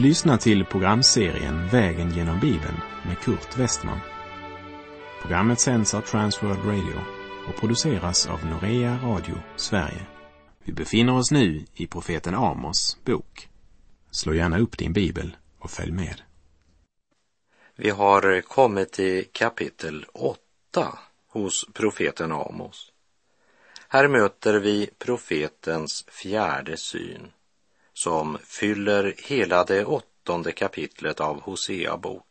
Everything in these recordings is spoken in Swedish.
Du lyssnar till programserien Vägen genom Bibeln med Kurt Westman. Programmet sänds av Transworld Radio och produceras av Norea Radio Sverige. Vi befinner oss nu i profeten Amos bok. Slå gärna upp din bibel och följ med. Vi har kommit till kapitel 8 hos profeten Amos. Här möter vi profetens fjärde syn som fyller hela det åttonde kapitlet av Hosea bok.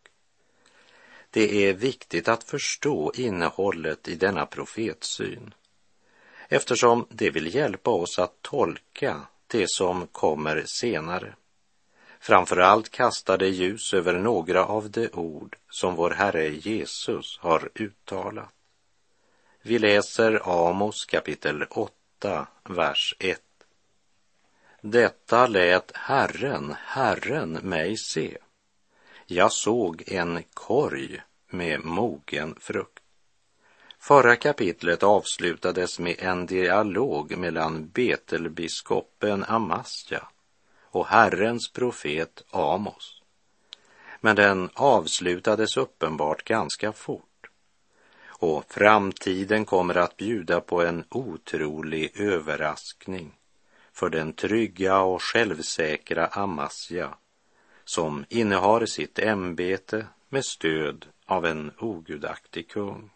Det är viktigt att förstå innehållet i denna profetsyn eftersom det vill hjälpa oss att tolka det som kommer senare. Framförallt kastar det ljus över några av de ord som vår Herre Jesus har uttalat. Vi läser Amos kapitel 8, vers 1. Detta lät Herren, Herren mig se. Jag såg en korg med mogen frukt. Förra kapitlet avslutades med en dialog mellan Betelbiskopen Amasja och Herrens profet Amos. Men den avslutades uppenbart ganska fort. Och framtiden kommer att bjuda på en otrolig överraskning för den trygga och självsäkra Amasja som innehar sitt ämbete med stöd av en ogudaktig kung.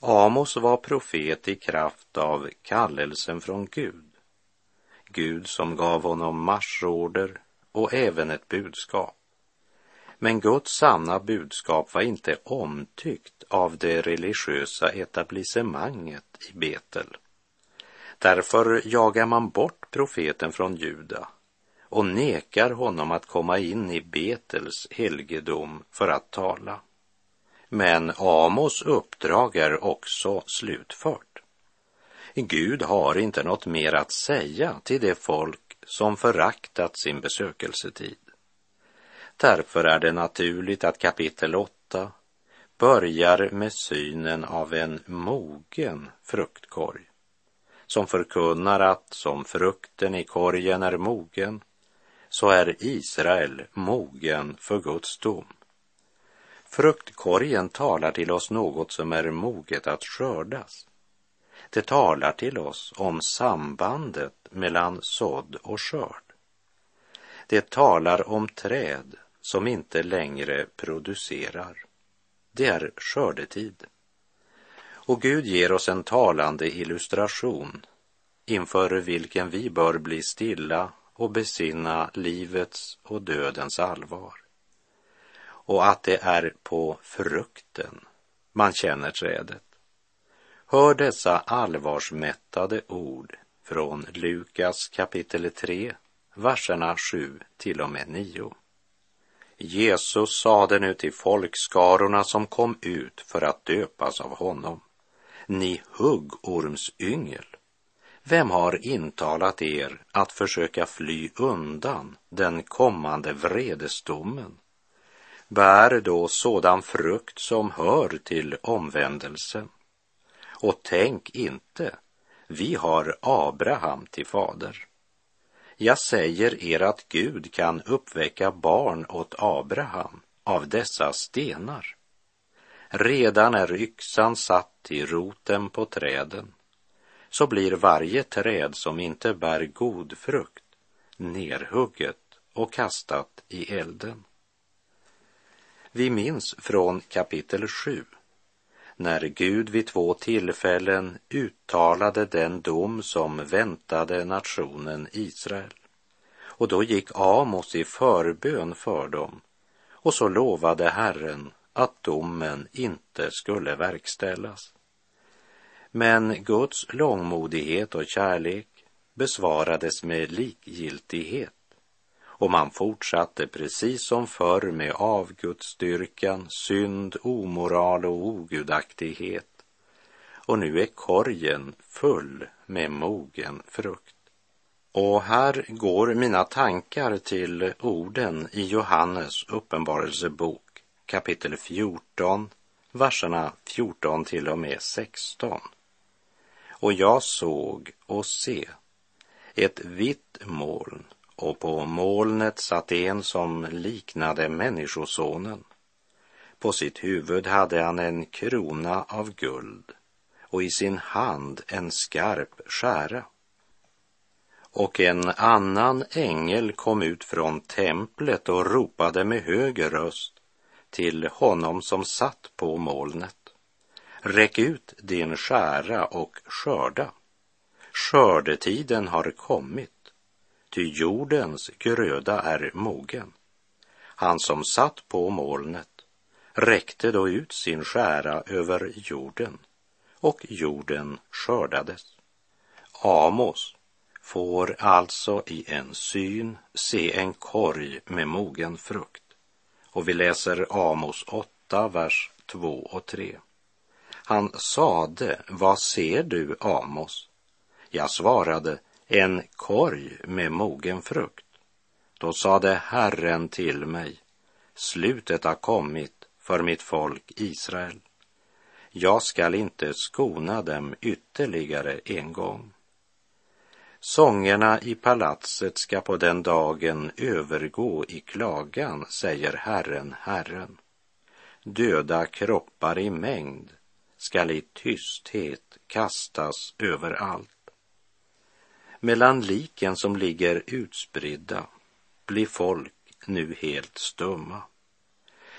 Amos var profet i kraft av kallelsen från Gud. Gud som gav honom marschorder och även ett budskap. Men Guds sanna budskap var inte omtyckt av det religiösa etablissemanget i Betel. Därför jagar man bort profeten från Juda och nekar honom att komma in i Betels helgedom för att tala. Men Amos uppdrag är också slutfört. Gud har inte något mer att säga till det folk som föraktat sin besökelsetid. Därför är det naturligt att kapitel 8 börjar med synen av en mogen fruktkorg som förkunnar att som frukten i korgen är mogen så är Israel mogen för Guds dom. Fruktkorgen talar till oss något som är moget att skördas. Det talar till oss om sambandet mellan sådd och skörd. Det talar om träd som inte längre producerar. Det är skördetid. Och Gud ger oss en talande illustration inför vilken vi bör bli stilla och besinna livets och dödens allvar. Och att det är på frukten man känner trädet. Hör dessa allvarsmättade ord från Lukas kapitel 3, verserna 7 till och med 9. Jesus sade nu till folkskarorna som kom ut för att döpas av honom. Ni huggormsyngel, vem har intalat er att försöka fly undan den kommande vredesdomen? Bär då sådan frukt som hör till omvändelsen. Och tänk inte, vi har Abraham till fader. Jag säger er att Gud kan uppväcka barn åt Abraham av dessa stenar. Redan är yxan satt i roten på träden så blir varje träd som inte bär god frukt nerhugget och kastat i elden. Vi minns från kapitel 7 när Gud vid två tillfällen uttalade den dom som väntade nationen Israel. Och då gick Amos i förbön för dem och så lovade Herren att domen inte skulle verkställas. Men Guds långmodighet och kärlek besvarades med likgiltighet och man fortsatte precis som förr med avgudsdyrkan, synd, omoral och ogudaktighet. Och nu är korgen full med mogen frukt. Och här går mina tankar till orden i Johannes uppenbarelsebok kapitel 14, verserna 14 till och med 16. Och jag såg och se ett vitt moln och på molnet satt en som liknade Människosonen. På sitt huvud hade han en krona av guld och i sin hand en skarp skära. Och en annan ängel kom ut från templet och ropade med hög röst till honom som satt på molnet. Räck ut din skära och skörda. Skördetiden har kommit, ty jordens gröda är mogen. Han som satt på molnet räckte då ut sin skära över jorden och jorden skördades. Amos får alltså i en syn se en korg med mogen frukt. Och vi läser Amos 8, vers 2 och 3. Han sade, vad ser du, Amos? Jag svarade, en korg med mogen frukt. Då sade Herren till mig, slutet har kommit för mitt folk Israel. Jag skall inte skona dem ytterligare en gång. Sångerna i palatset ska på den dagen övergå i klagan, säger Herren, Herren. Döda kroppar i mängd skall i tysthet kastas överallt. Mellan liken som ligger utspridda blir folk nu helt stumma.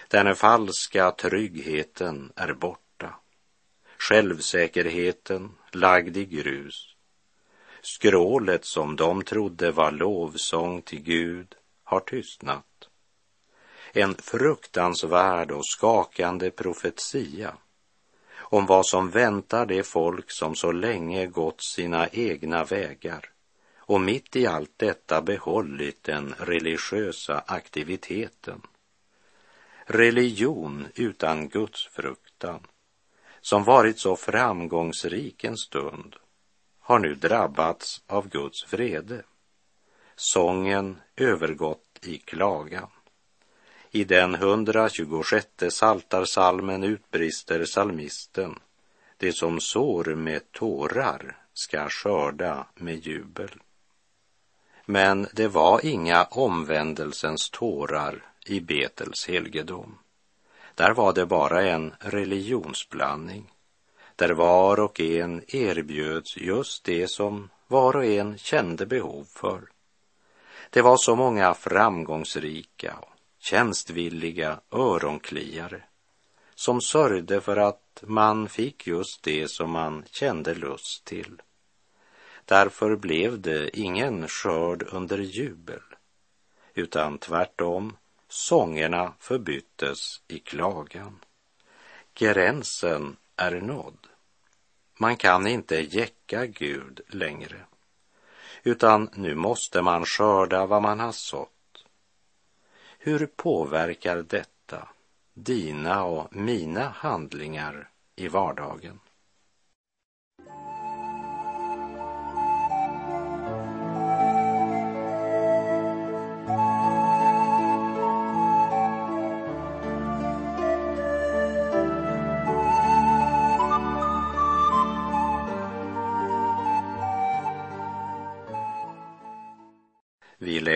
Den falska tryggheten är borta. Självsäkerheten lagd i grus. Skrålet som de trodde var lovsång till Gud har tystnat. En fruktansvärd och skakande profetia om vad som väntar det folk som så länge gått sina egna vägar och mitt i allt detta behållit den religiösa aktiviteten. Religion utan gudsfruktan, som varit så framgångsrik en stund, har nu drabbats av Guds vrede. Sången övergått i klagan. I den 126 saltarsalmen utbrister salmisten, det som sår med tårar ska skörda med jubel. Men det var inga omvändelsens tårar i Betels helgedom. Där var det bara en religionsblandning, där var och en erbjöds just det som var och en kände behov för. Det var så många framgångsrika och tjänstvilliga öronkliare som sörjde för att man fick just det som man kände lust till. Därför blev det ingen skörd under jubel, utan tvärtom, sångerna förbyttes i klagan. Gränsen är nådd. Man kan inte jäcka Gud längre, utan nu måste man skörda vad man har sått hur påverkar detta dina och mina handlingar i vardagen?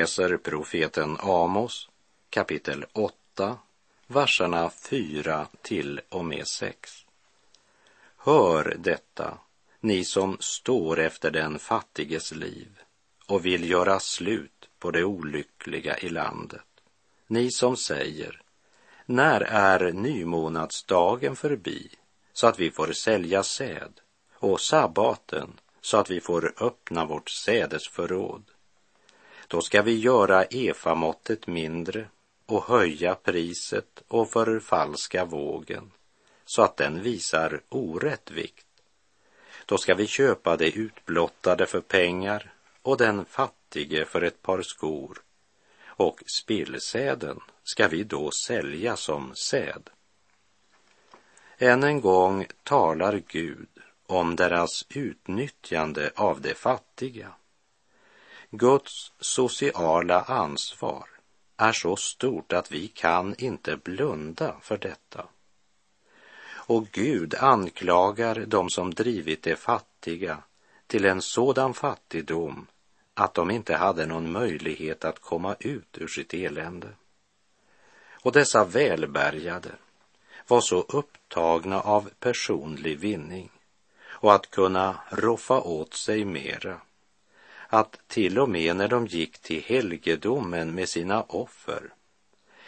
Läser profeten Amos kapitel 8, verserna 4 till och med 6. Hör detta, ni som står efter den fattiges liv och vill göra slut på det olyckliga i landet. Ni som säger, när är nymånadsdagen förbi så att vi får sälja säd och sabbaten så att vi får öppna vårt sädesförråd. Då ska vi göra efamåttet mindre och höja priset och förfalska vågen så att den visar orätt vikt. Då ska vi köpa det utblottade för pengar och den fattige för ett par skor och spillsäden ska vi då sälja som säd. Än en gång talar Gud om deras utnyttjande av de fattiga. Guds sociala ansvar är så stort att vi kan inte blunda för detta. Och Gud anklagar dem som drivit de fattiga till en sådan fattigdom att de inte hade någon möjlighet att komma ut ur sitt elände. Och dessa välbärgade var så upptagna av personlig vinning och att kunna roffa åt sig mera att till och med när de gick till helgedomen med sina offer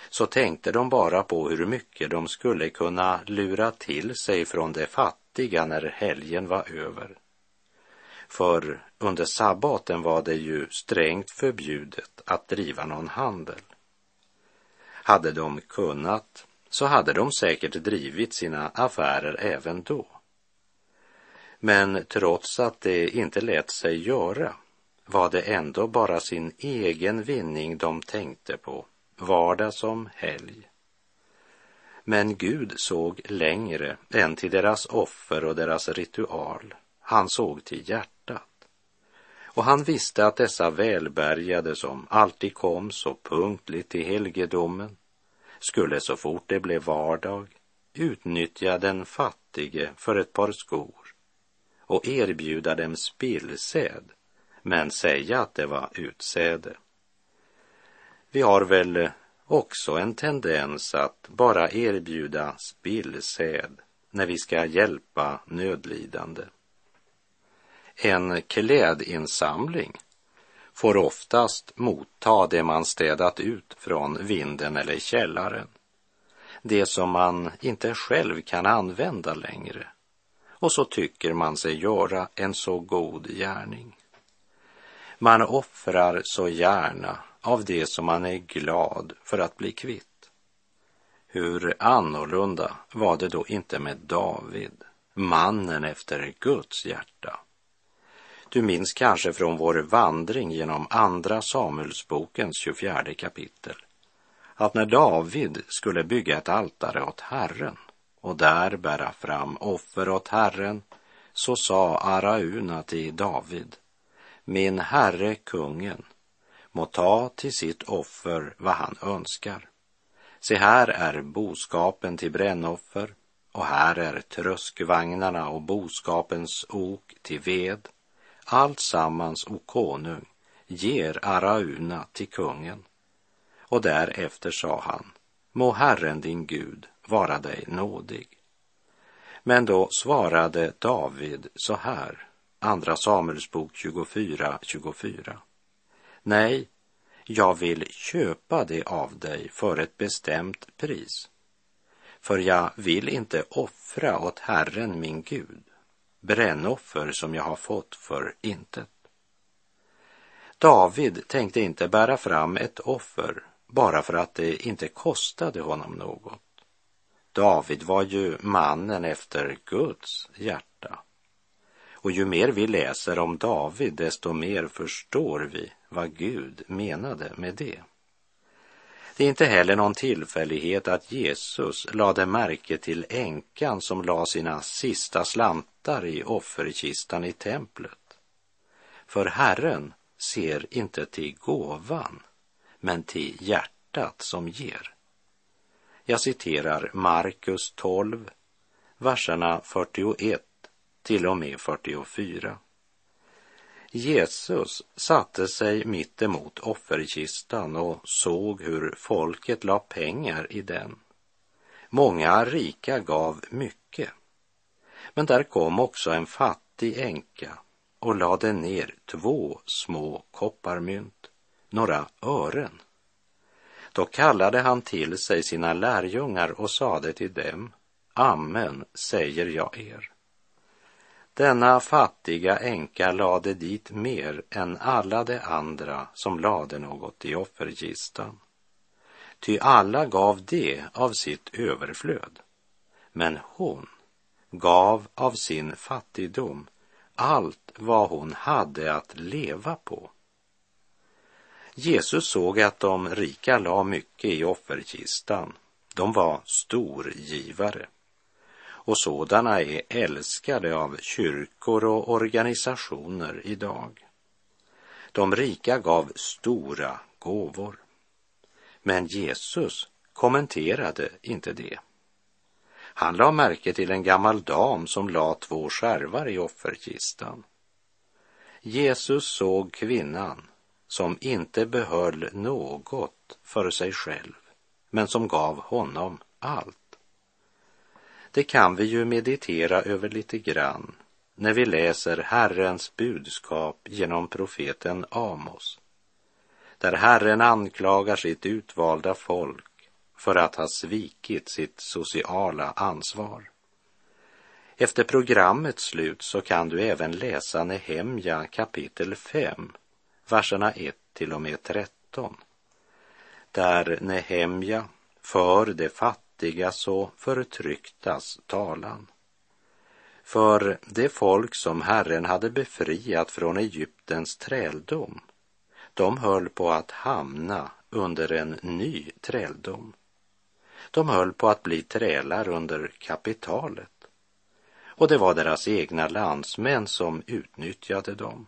så tänkte de bara på hur mycket de skulle kunna lura till sig från de fattiga när helgen var över. För under sabbaten var det ju strängt förbjudet att driva någon handel. Hade de kunnat så hade de säkert drivit sina affärer även då. Men trots att det inte lät sig göra var det ändå bara sin egen vinning de tänkte på, vardag som helg. Men Gud såg längre än till deras offer och deras ritual. Han såg till hjärtat. Och han visste att dessa välbärgade som alltid kom så punktligt till helgedomen skulle så fort det blev vardag utnyttja den fattige för ett par skor och erbjuda dem spillsäd men säga att det var utsäde. Vi har väl också en tendens att bara erbjuda spillsäd när vi ska hjälpa nödlidande. En klädinsamling får oftast motta det man städat ut från vinden eller källaren. Det som man inte själv kan använda längre. Och så tycker man sig göra en så god gärning. Man offrar så gärna av det som man är glad för att bli kvitt. Hur annorlunda var det då inte med David, mannen efter Guds hjärta? Du minns kanske från vår vandring genom Andra Samuelsbokens 24 kapitel att när David skulle bygga ett altare åt Herren och där bära fram offer åt Herren så sa Arauna till David min herre kungen må ta till sitt offer vad han önskar. Se här är boskapen till brännoffer och här är tröskvagnarna och boskapens ok till ved. Allt sammans, o konung, ger Arauna till kungen. Och därefter sa han, må Herren din Gud vara dig nådig. Men då svarade David så här, Andra Samuelsbok 24, 24. Nej, jag vill köpa det av dig för ett bestämt pris. För jag vill inte offra åt Herren min Gud brännoffer som jag har fått för intet. David tänkte inte bära fram ett offer bara för att det inte kostade honom något. David var ju mannen efter Guds hjärta. Och ju mer vi läser om David, desto mer förstår vi vad Gud menade med det. Det är inte heller någon tillfällighet att Jesus lade märke till änkan som la sina sista slantar i offerkistan i templet. För Herren ser inte till gåvan, men till hjärtat som ger. Jag citerar Markus 12, verserna 41 till och med 44. Jesus satte sig mitt emot offerkistan och såg hur folket la pengar i den. Många rika gav mycket. Men där kom också en fattig änka och lade ner två små kopparmynt, några ören. Då kallade han till sig sina lärjungar och sade till dem, Amen säger jag er. Denna fattiga änka lade dit mer än alla de andra som lade något i offerkistan. Ty alla gav det av sitt överflöd. Men hon gav av sin fattigdom allt vad hon hade att leva på. Jesus såg att de rika la mycket i offerkistan. De var storgivare och sådana är älskade av kyrkor och organisationer idag. De rika gav stora gåvor. Men Jesus kommenterade inte det. Han la märke till en gammal dam som la två skärvar i offerkistan. Jesus såg kvinnan som inte behöll något för sig själv, men som gav honom allt. Det kan vi ju meditera över lite grann när vi läser Herrens budskap genom profeten Amos, där Herren anklagar sitt utvalda folk för att ha svikit sitt sociala ansvar. Efter programmets slut så kan du även läsa Nehemja kapitel 5, verserna 1 till och med 13. Där Nehemja för de fattigas och förtrycktas talan. För det folk som Herren hade befriat från Egyptens träldom, de höll på att hamna under en ny träldom. De höll på att bli trälar under kapitalet och det var deras egna landsmän som utnyttjade dem.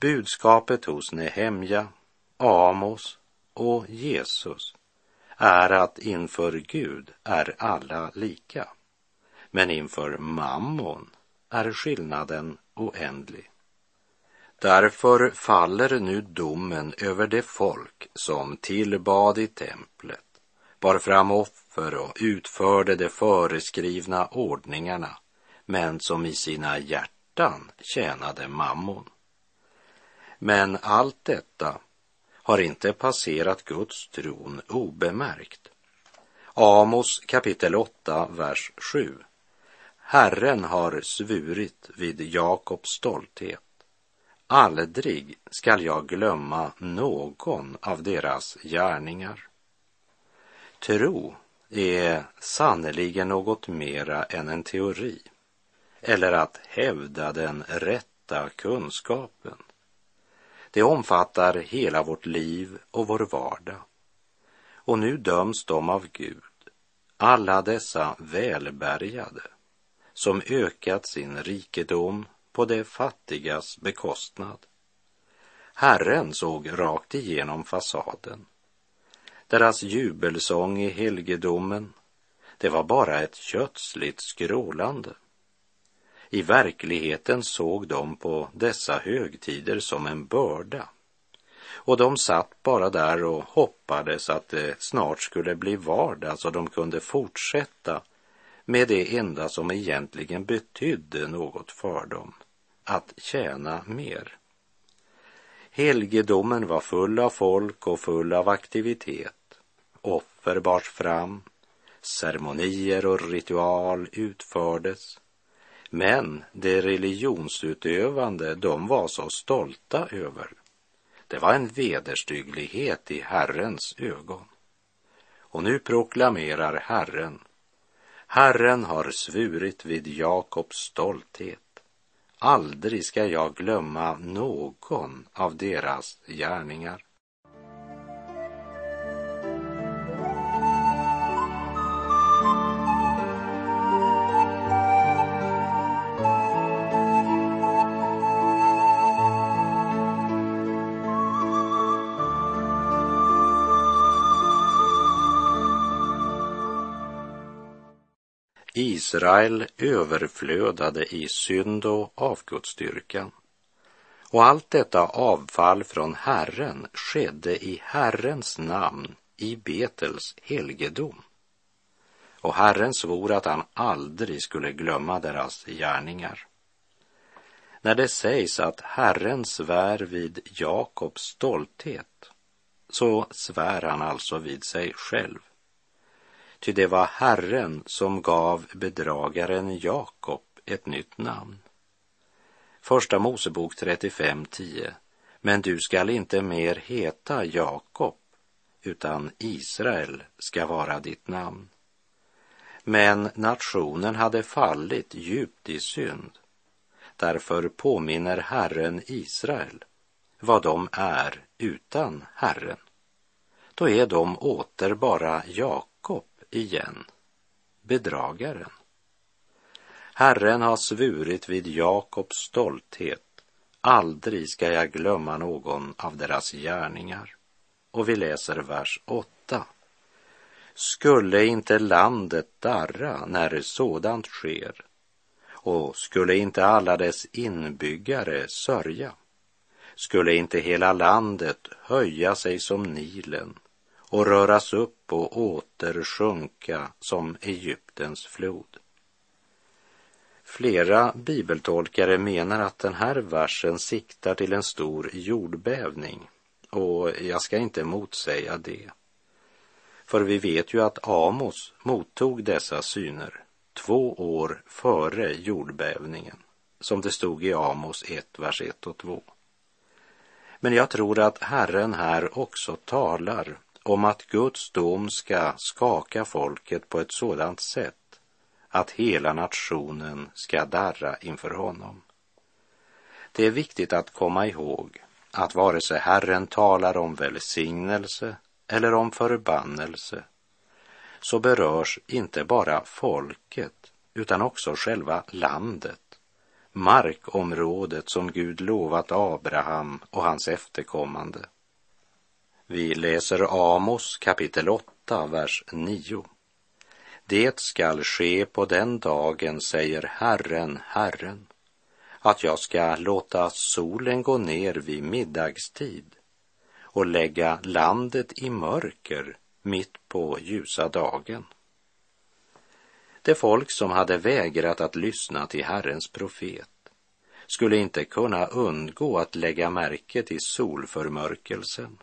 Budskapet hos Nehemja, Amos och Jesus är att inför Gud är alla lika. Men inför mammon är skillnaden oändlig. Därför faller nu domen över det folk som tillbad i templet, bar fram offer och utförde de föreskrivna ordningarna men som i sina hjärtan tjänade mammon. Men allt detta har inte passerat Guds tron obemärkt. Amos kapitel 8, vers 7. Herren har svurit vid Jakobs stolthet. Aldrig skall jag glömma någon av deras gärningar. Tro är sannerligen något mera än en teori eller att hävda den rätta kunskapen. Det omfattar hela vårt liv och vår vardag. Och nu döms de av Gud, alla dessa välbärgade, som ökat sin rikedom på de fattigas bekostnad. Herren såg rakt igenom fasaden. Deras jubelsång i helgedomen, det var bara ett kötsligt skrålande. I verkligheten såg de på dessa högtider som en börda. Och de satt bara där och hoppades att det snart skulle bli vardag så de kunde fortsätta med det enda som egentligen betydde något för dem, att tjäna mer. Helgedomen var full av folk och full av aktivitet. Offer bars fram, ceremonier och ritual utfördes men det religionsutövande, de var så stolta över. Det var en vederstygglighet i Herrens ögon. Och nu proklamerar Herren. Herren har svurit vid Jakobs stolthet. Aldrig ska jag glömma någon av deras gärningar. Israel överflödade i synd och avgudsdyrkan. Och allt detta avfall från Herren skedde i Herrens namn i Betels helgedom. Och Herren svor att han aldrig skulle glömma deras gärningar. När det sägs att Herren svär vid Jakobs stolthet, så svär han alltså vid sig själv. Ty det var Herren som gav bedragaren Jakob ett nytt namn. Första Mosebok 35.10. Men du skall inte mer heta Jakob, utan Israel ska vara ditt namn. Men nationen hade fallit djupt i synd. Därför påminner Herren Israel vad de är utan Herren. Då är de åter bara Jakob igen, bedragaren. Herren har svurit vid Jakobs stolthet, aldrig ska jag glömma någon av deras gärningar. Och vi läser vers 8. Skulle inte landet darra när sådant sker Och skulle inte alla dess inbyggare sörja? Skulle inte hela landet höja sig som Nilen och röras upp och åter sjunka som Egyptens flod? Flera bibeltolkare menar att den här versen siktar till en stor jordbävning och jag ska inte motsäga det. För vi vet ju att Amos mottog dessa syner två år före jordbävningen, som det stod i Amos 1, vers 1 och 2. Men jag tror att Herren här också talar om att Guds dom ska skaka folket på ett sådant sätt att hela nationen ska darra inför honom. Det är viktigt att komma ihåg att vare sig Herren talar om välsignelse eller om förbannelse så berörs inte bara folket utan också själva landet, markområdet som Gud lovat Abraham och hans efterkommande. Vi läser Amos kapitel 8, vers 9. Det skall ske på den dagen, säger Herren, Herren, att jag ska låta solen gå ner vid middagstid och lägga landet i mörker mitt på ljusa dagen. Det folk som hade vägrat att lyssna till Herrens profet skulle inte kunna undgå att lägga märke till solförmörkelsen.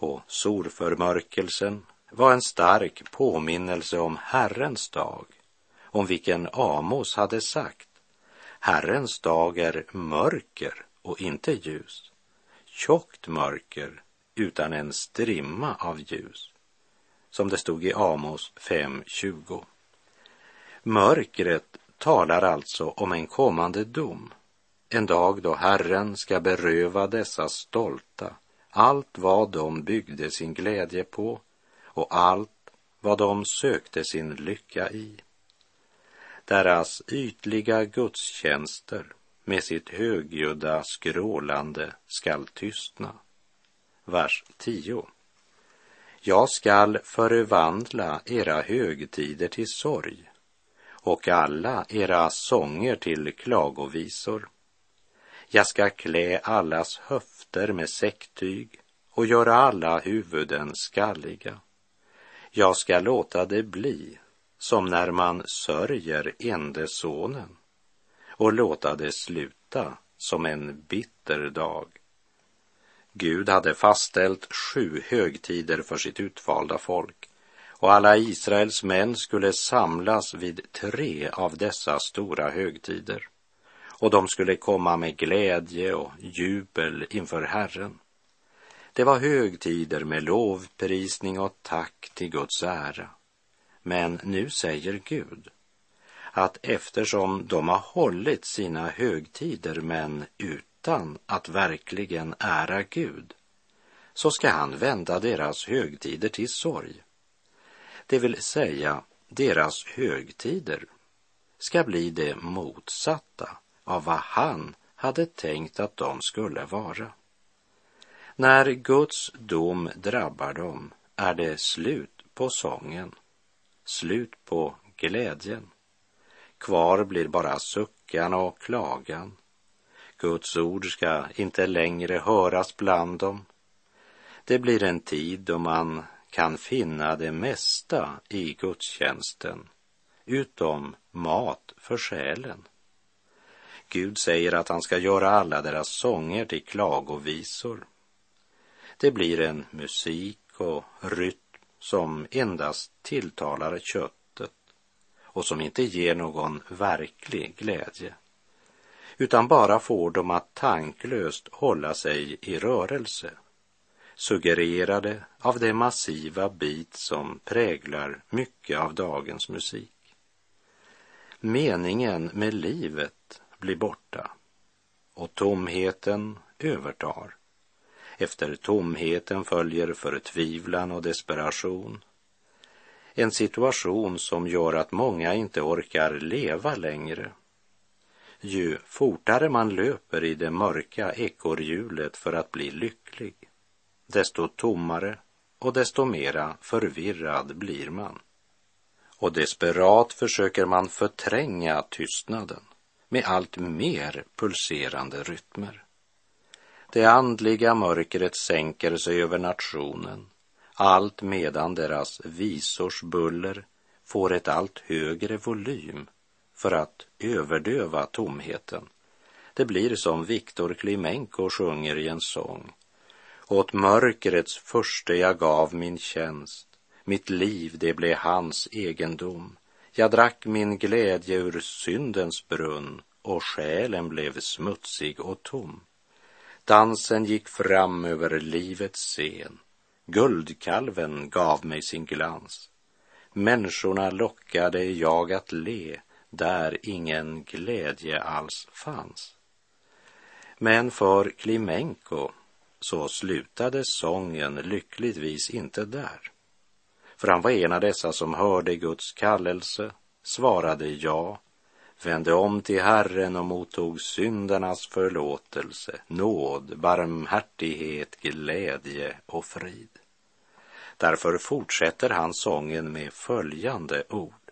Och solförmörkelsen var en stark påminnelse om Herrens dag, om vilken Amos hade sagt, Herrens dag är mörker och inte ljus, tjockt mörker utan en strimma av ljus, som det stod i Amos 5.20. Mörkret talar alltså om en kommande dom, en dag då Herren ska beröva dessa stolta allt vad de byggde sin glädje på och allt vad de sökte sin lycka i. Deras ytliga gudstjänster med sitt högljudda skrålande skall tystna vers 10. Jag skall förvandla era högtider till sorg och alla era sånger till klagovisor. Jag ska klä allas höfter med säcktyg och göra alla huvuden skalliga. Jag ska låta det bli som när man sörjer ende sonen och låta det sluta som en bitter dag. Gud hade fastställt sju högtider för sitt utvalda folk och alla Israels män skulle samlas vid tre av dessa stora högtider och de skulle komma med glädje och jubel inför Herren. Det var högtider med lovprisning och tack till Guds ära. Men nu säger Gud att eftersom de har hållit sina högtider men utan att verkligen ära Gud, så ska han vända deras högtider till sorg. Det vill säga, deras högtider ska bli det motsatta av vad han hade tänkt att de skulle vara. När Guds dom drabbar dem är det slut på sången, slut på glädjen. Kvar blir bara suckan och klagan, Guds ord ska inte längre höras bland dem. Det blir en tid då man kan finna det mesta i gudstjänsten, utom mat för själen. Gud säger att han ska göra alla deras sånger till klagovisor. Det blir en musik och rytm som endast tilltalar köttet och som inte ger någon verklig glädje utan bara får dem att tanklöst hålla sig i rörelse, suggererade av det massiva bit som präglar mycket av dagens musik. Meningen med livet blir borta och tomheten övertar. Efter tomheten följer förtvivlan och desperation. En situation som gör att många inte orkar leva längre ju fortare man löper i det mörka ekorrhjulet för att bli lycklig, desto tommare och desto mera förvirrad blir man. och desperat försöker man förtränga tystnaden med allt mer pulserande rytmer. Det andliga mörkret sänker sig över nationen, allt medan deras visors buller får ett allt högre volym för att överdöva tomheten. Det blir som Viktor Klimenko sjunger i en sång. Åt mörkrets första jag gav min tjänst, mitt liv det blev hans egendom. Jag drack min glädje ur syndens brunn och själen blev smutsig och tom. Dansen gick fram över livets scen. Guldkalven gav mig sin glans. Människorna lockade jag att le där ingen glädje alls fanns. Men för Klimenko så slutade sången lyckligtvis inte där. För han var en av dessa som hörde Guds kallelse, svarade ja, vände om till Herren och mottog syndernas förlåtelse, nåd, barmhärtighet, glädje och frid. Därför fortsätter han sången med följande ord.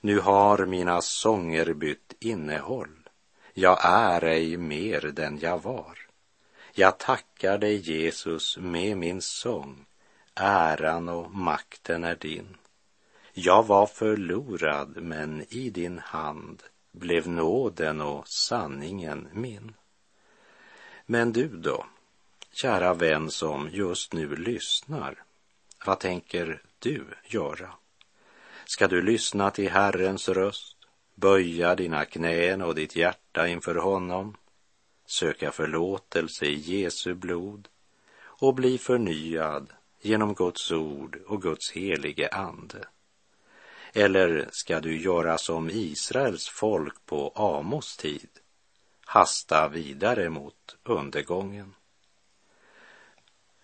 Nu har mina sånger bytt innehåll. Jag är ej mer den jag var. Jag tackar dig Jesus med min sång. Äran och makten är din. Jag var förlorad, men i din hand blev nåden och sanningen min. Men du då, kära vän som just nu lyssnar, vad tänker du göra? Ska du lyssna till Herrens röst, böja dina knän och ditt hjärta inför honom, söka förlåtelse i Jesu blod och bli förnyad genom Guds ord och Guds helige ande? Eller ska du göra som Israels folk på Amos tid, hasta vidare mot undergången?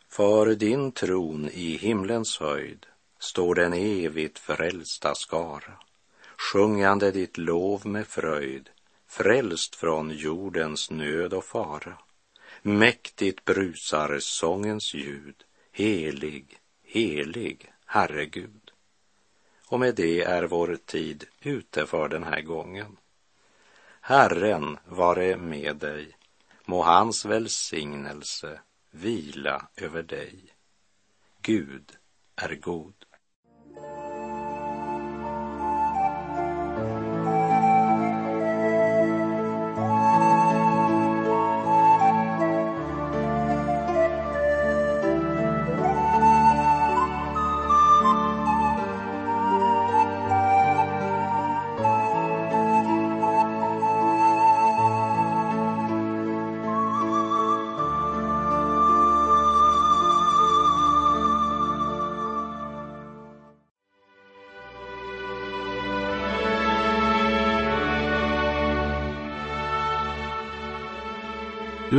För din tron i himlens höjd står den evigt frälsta skara, sjungande ditt lov med fröjd, frälst från jordens nöd och fara. Mäktigt brusar sångens ljud, helig, helig, Herre Gud. Och med det är vår tid ute för den här gången. Herren vare med dig, må hans välsignelse vila över dig. Gud är god.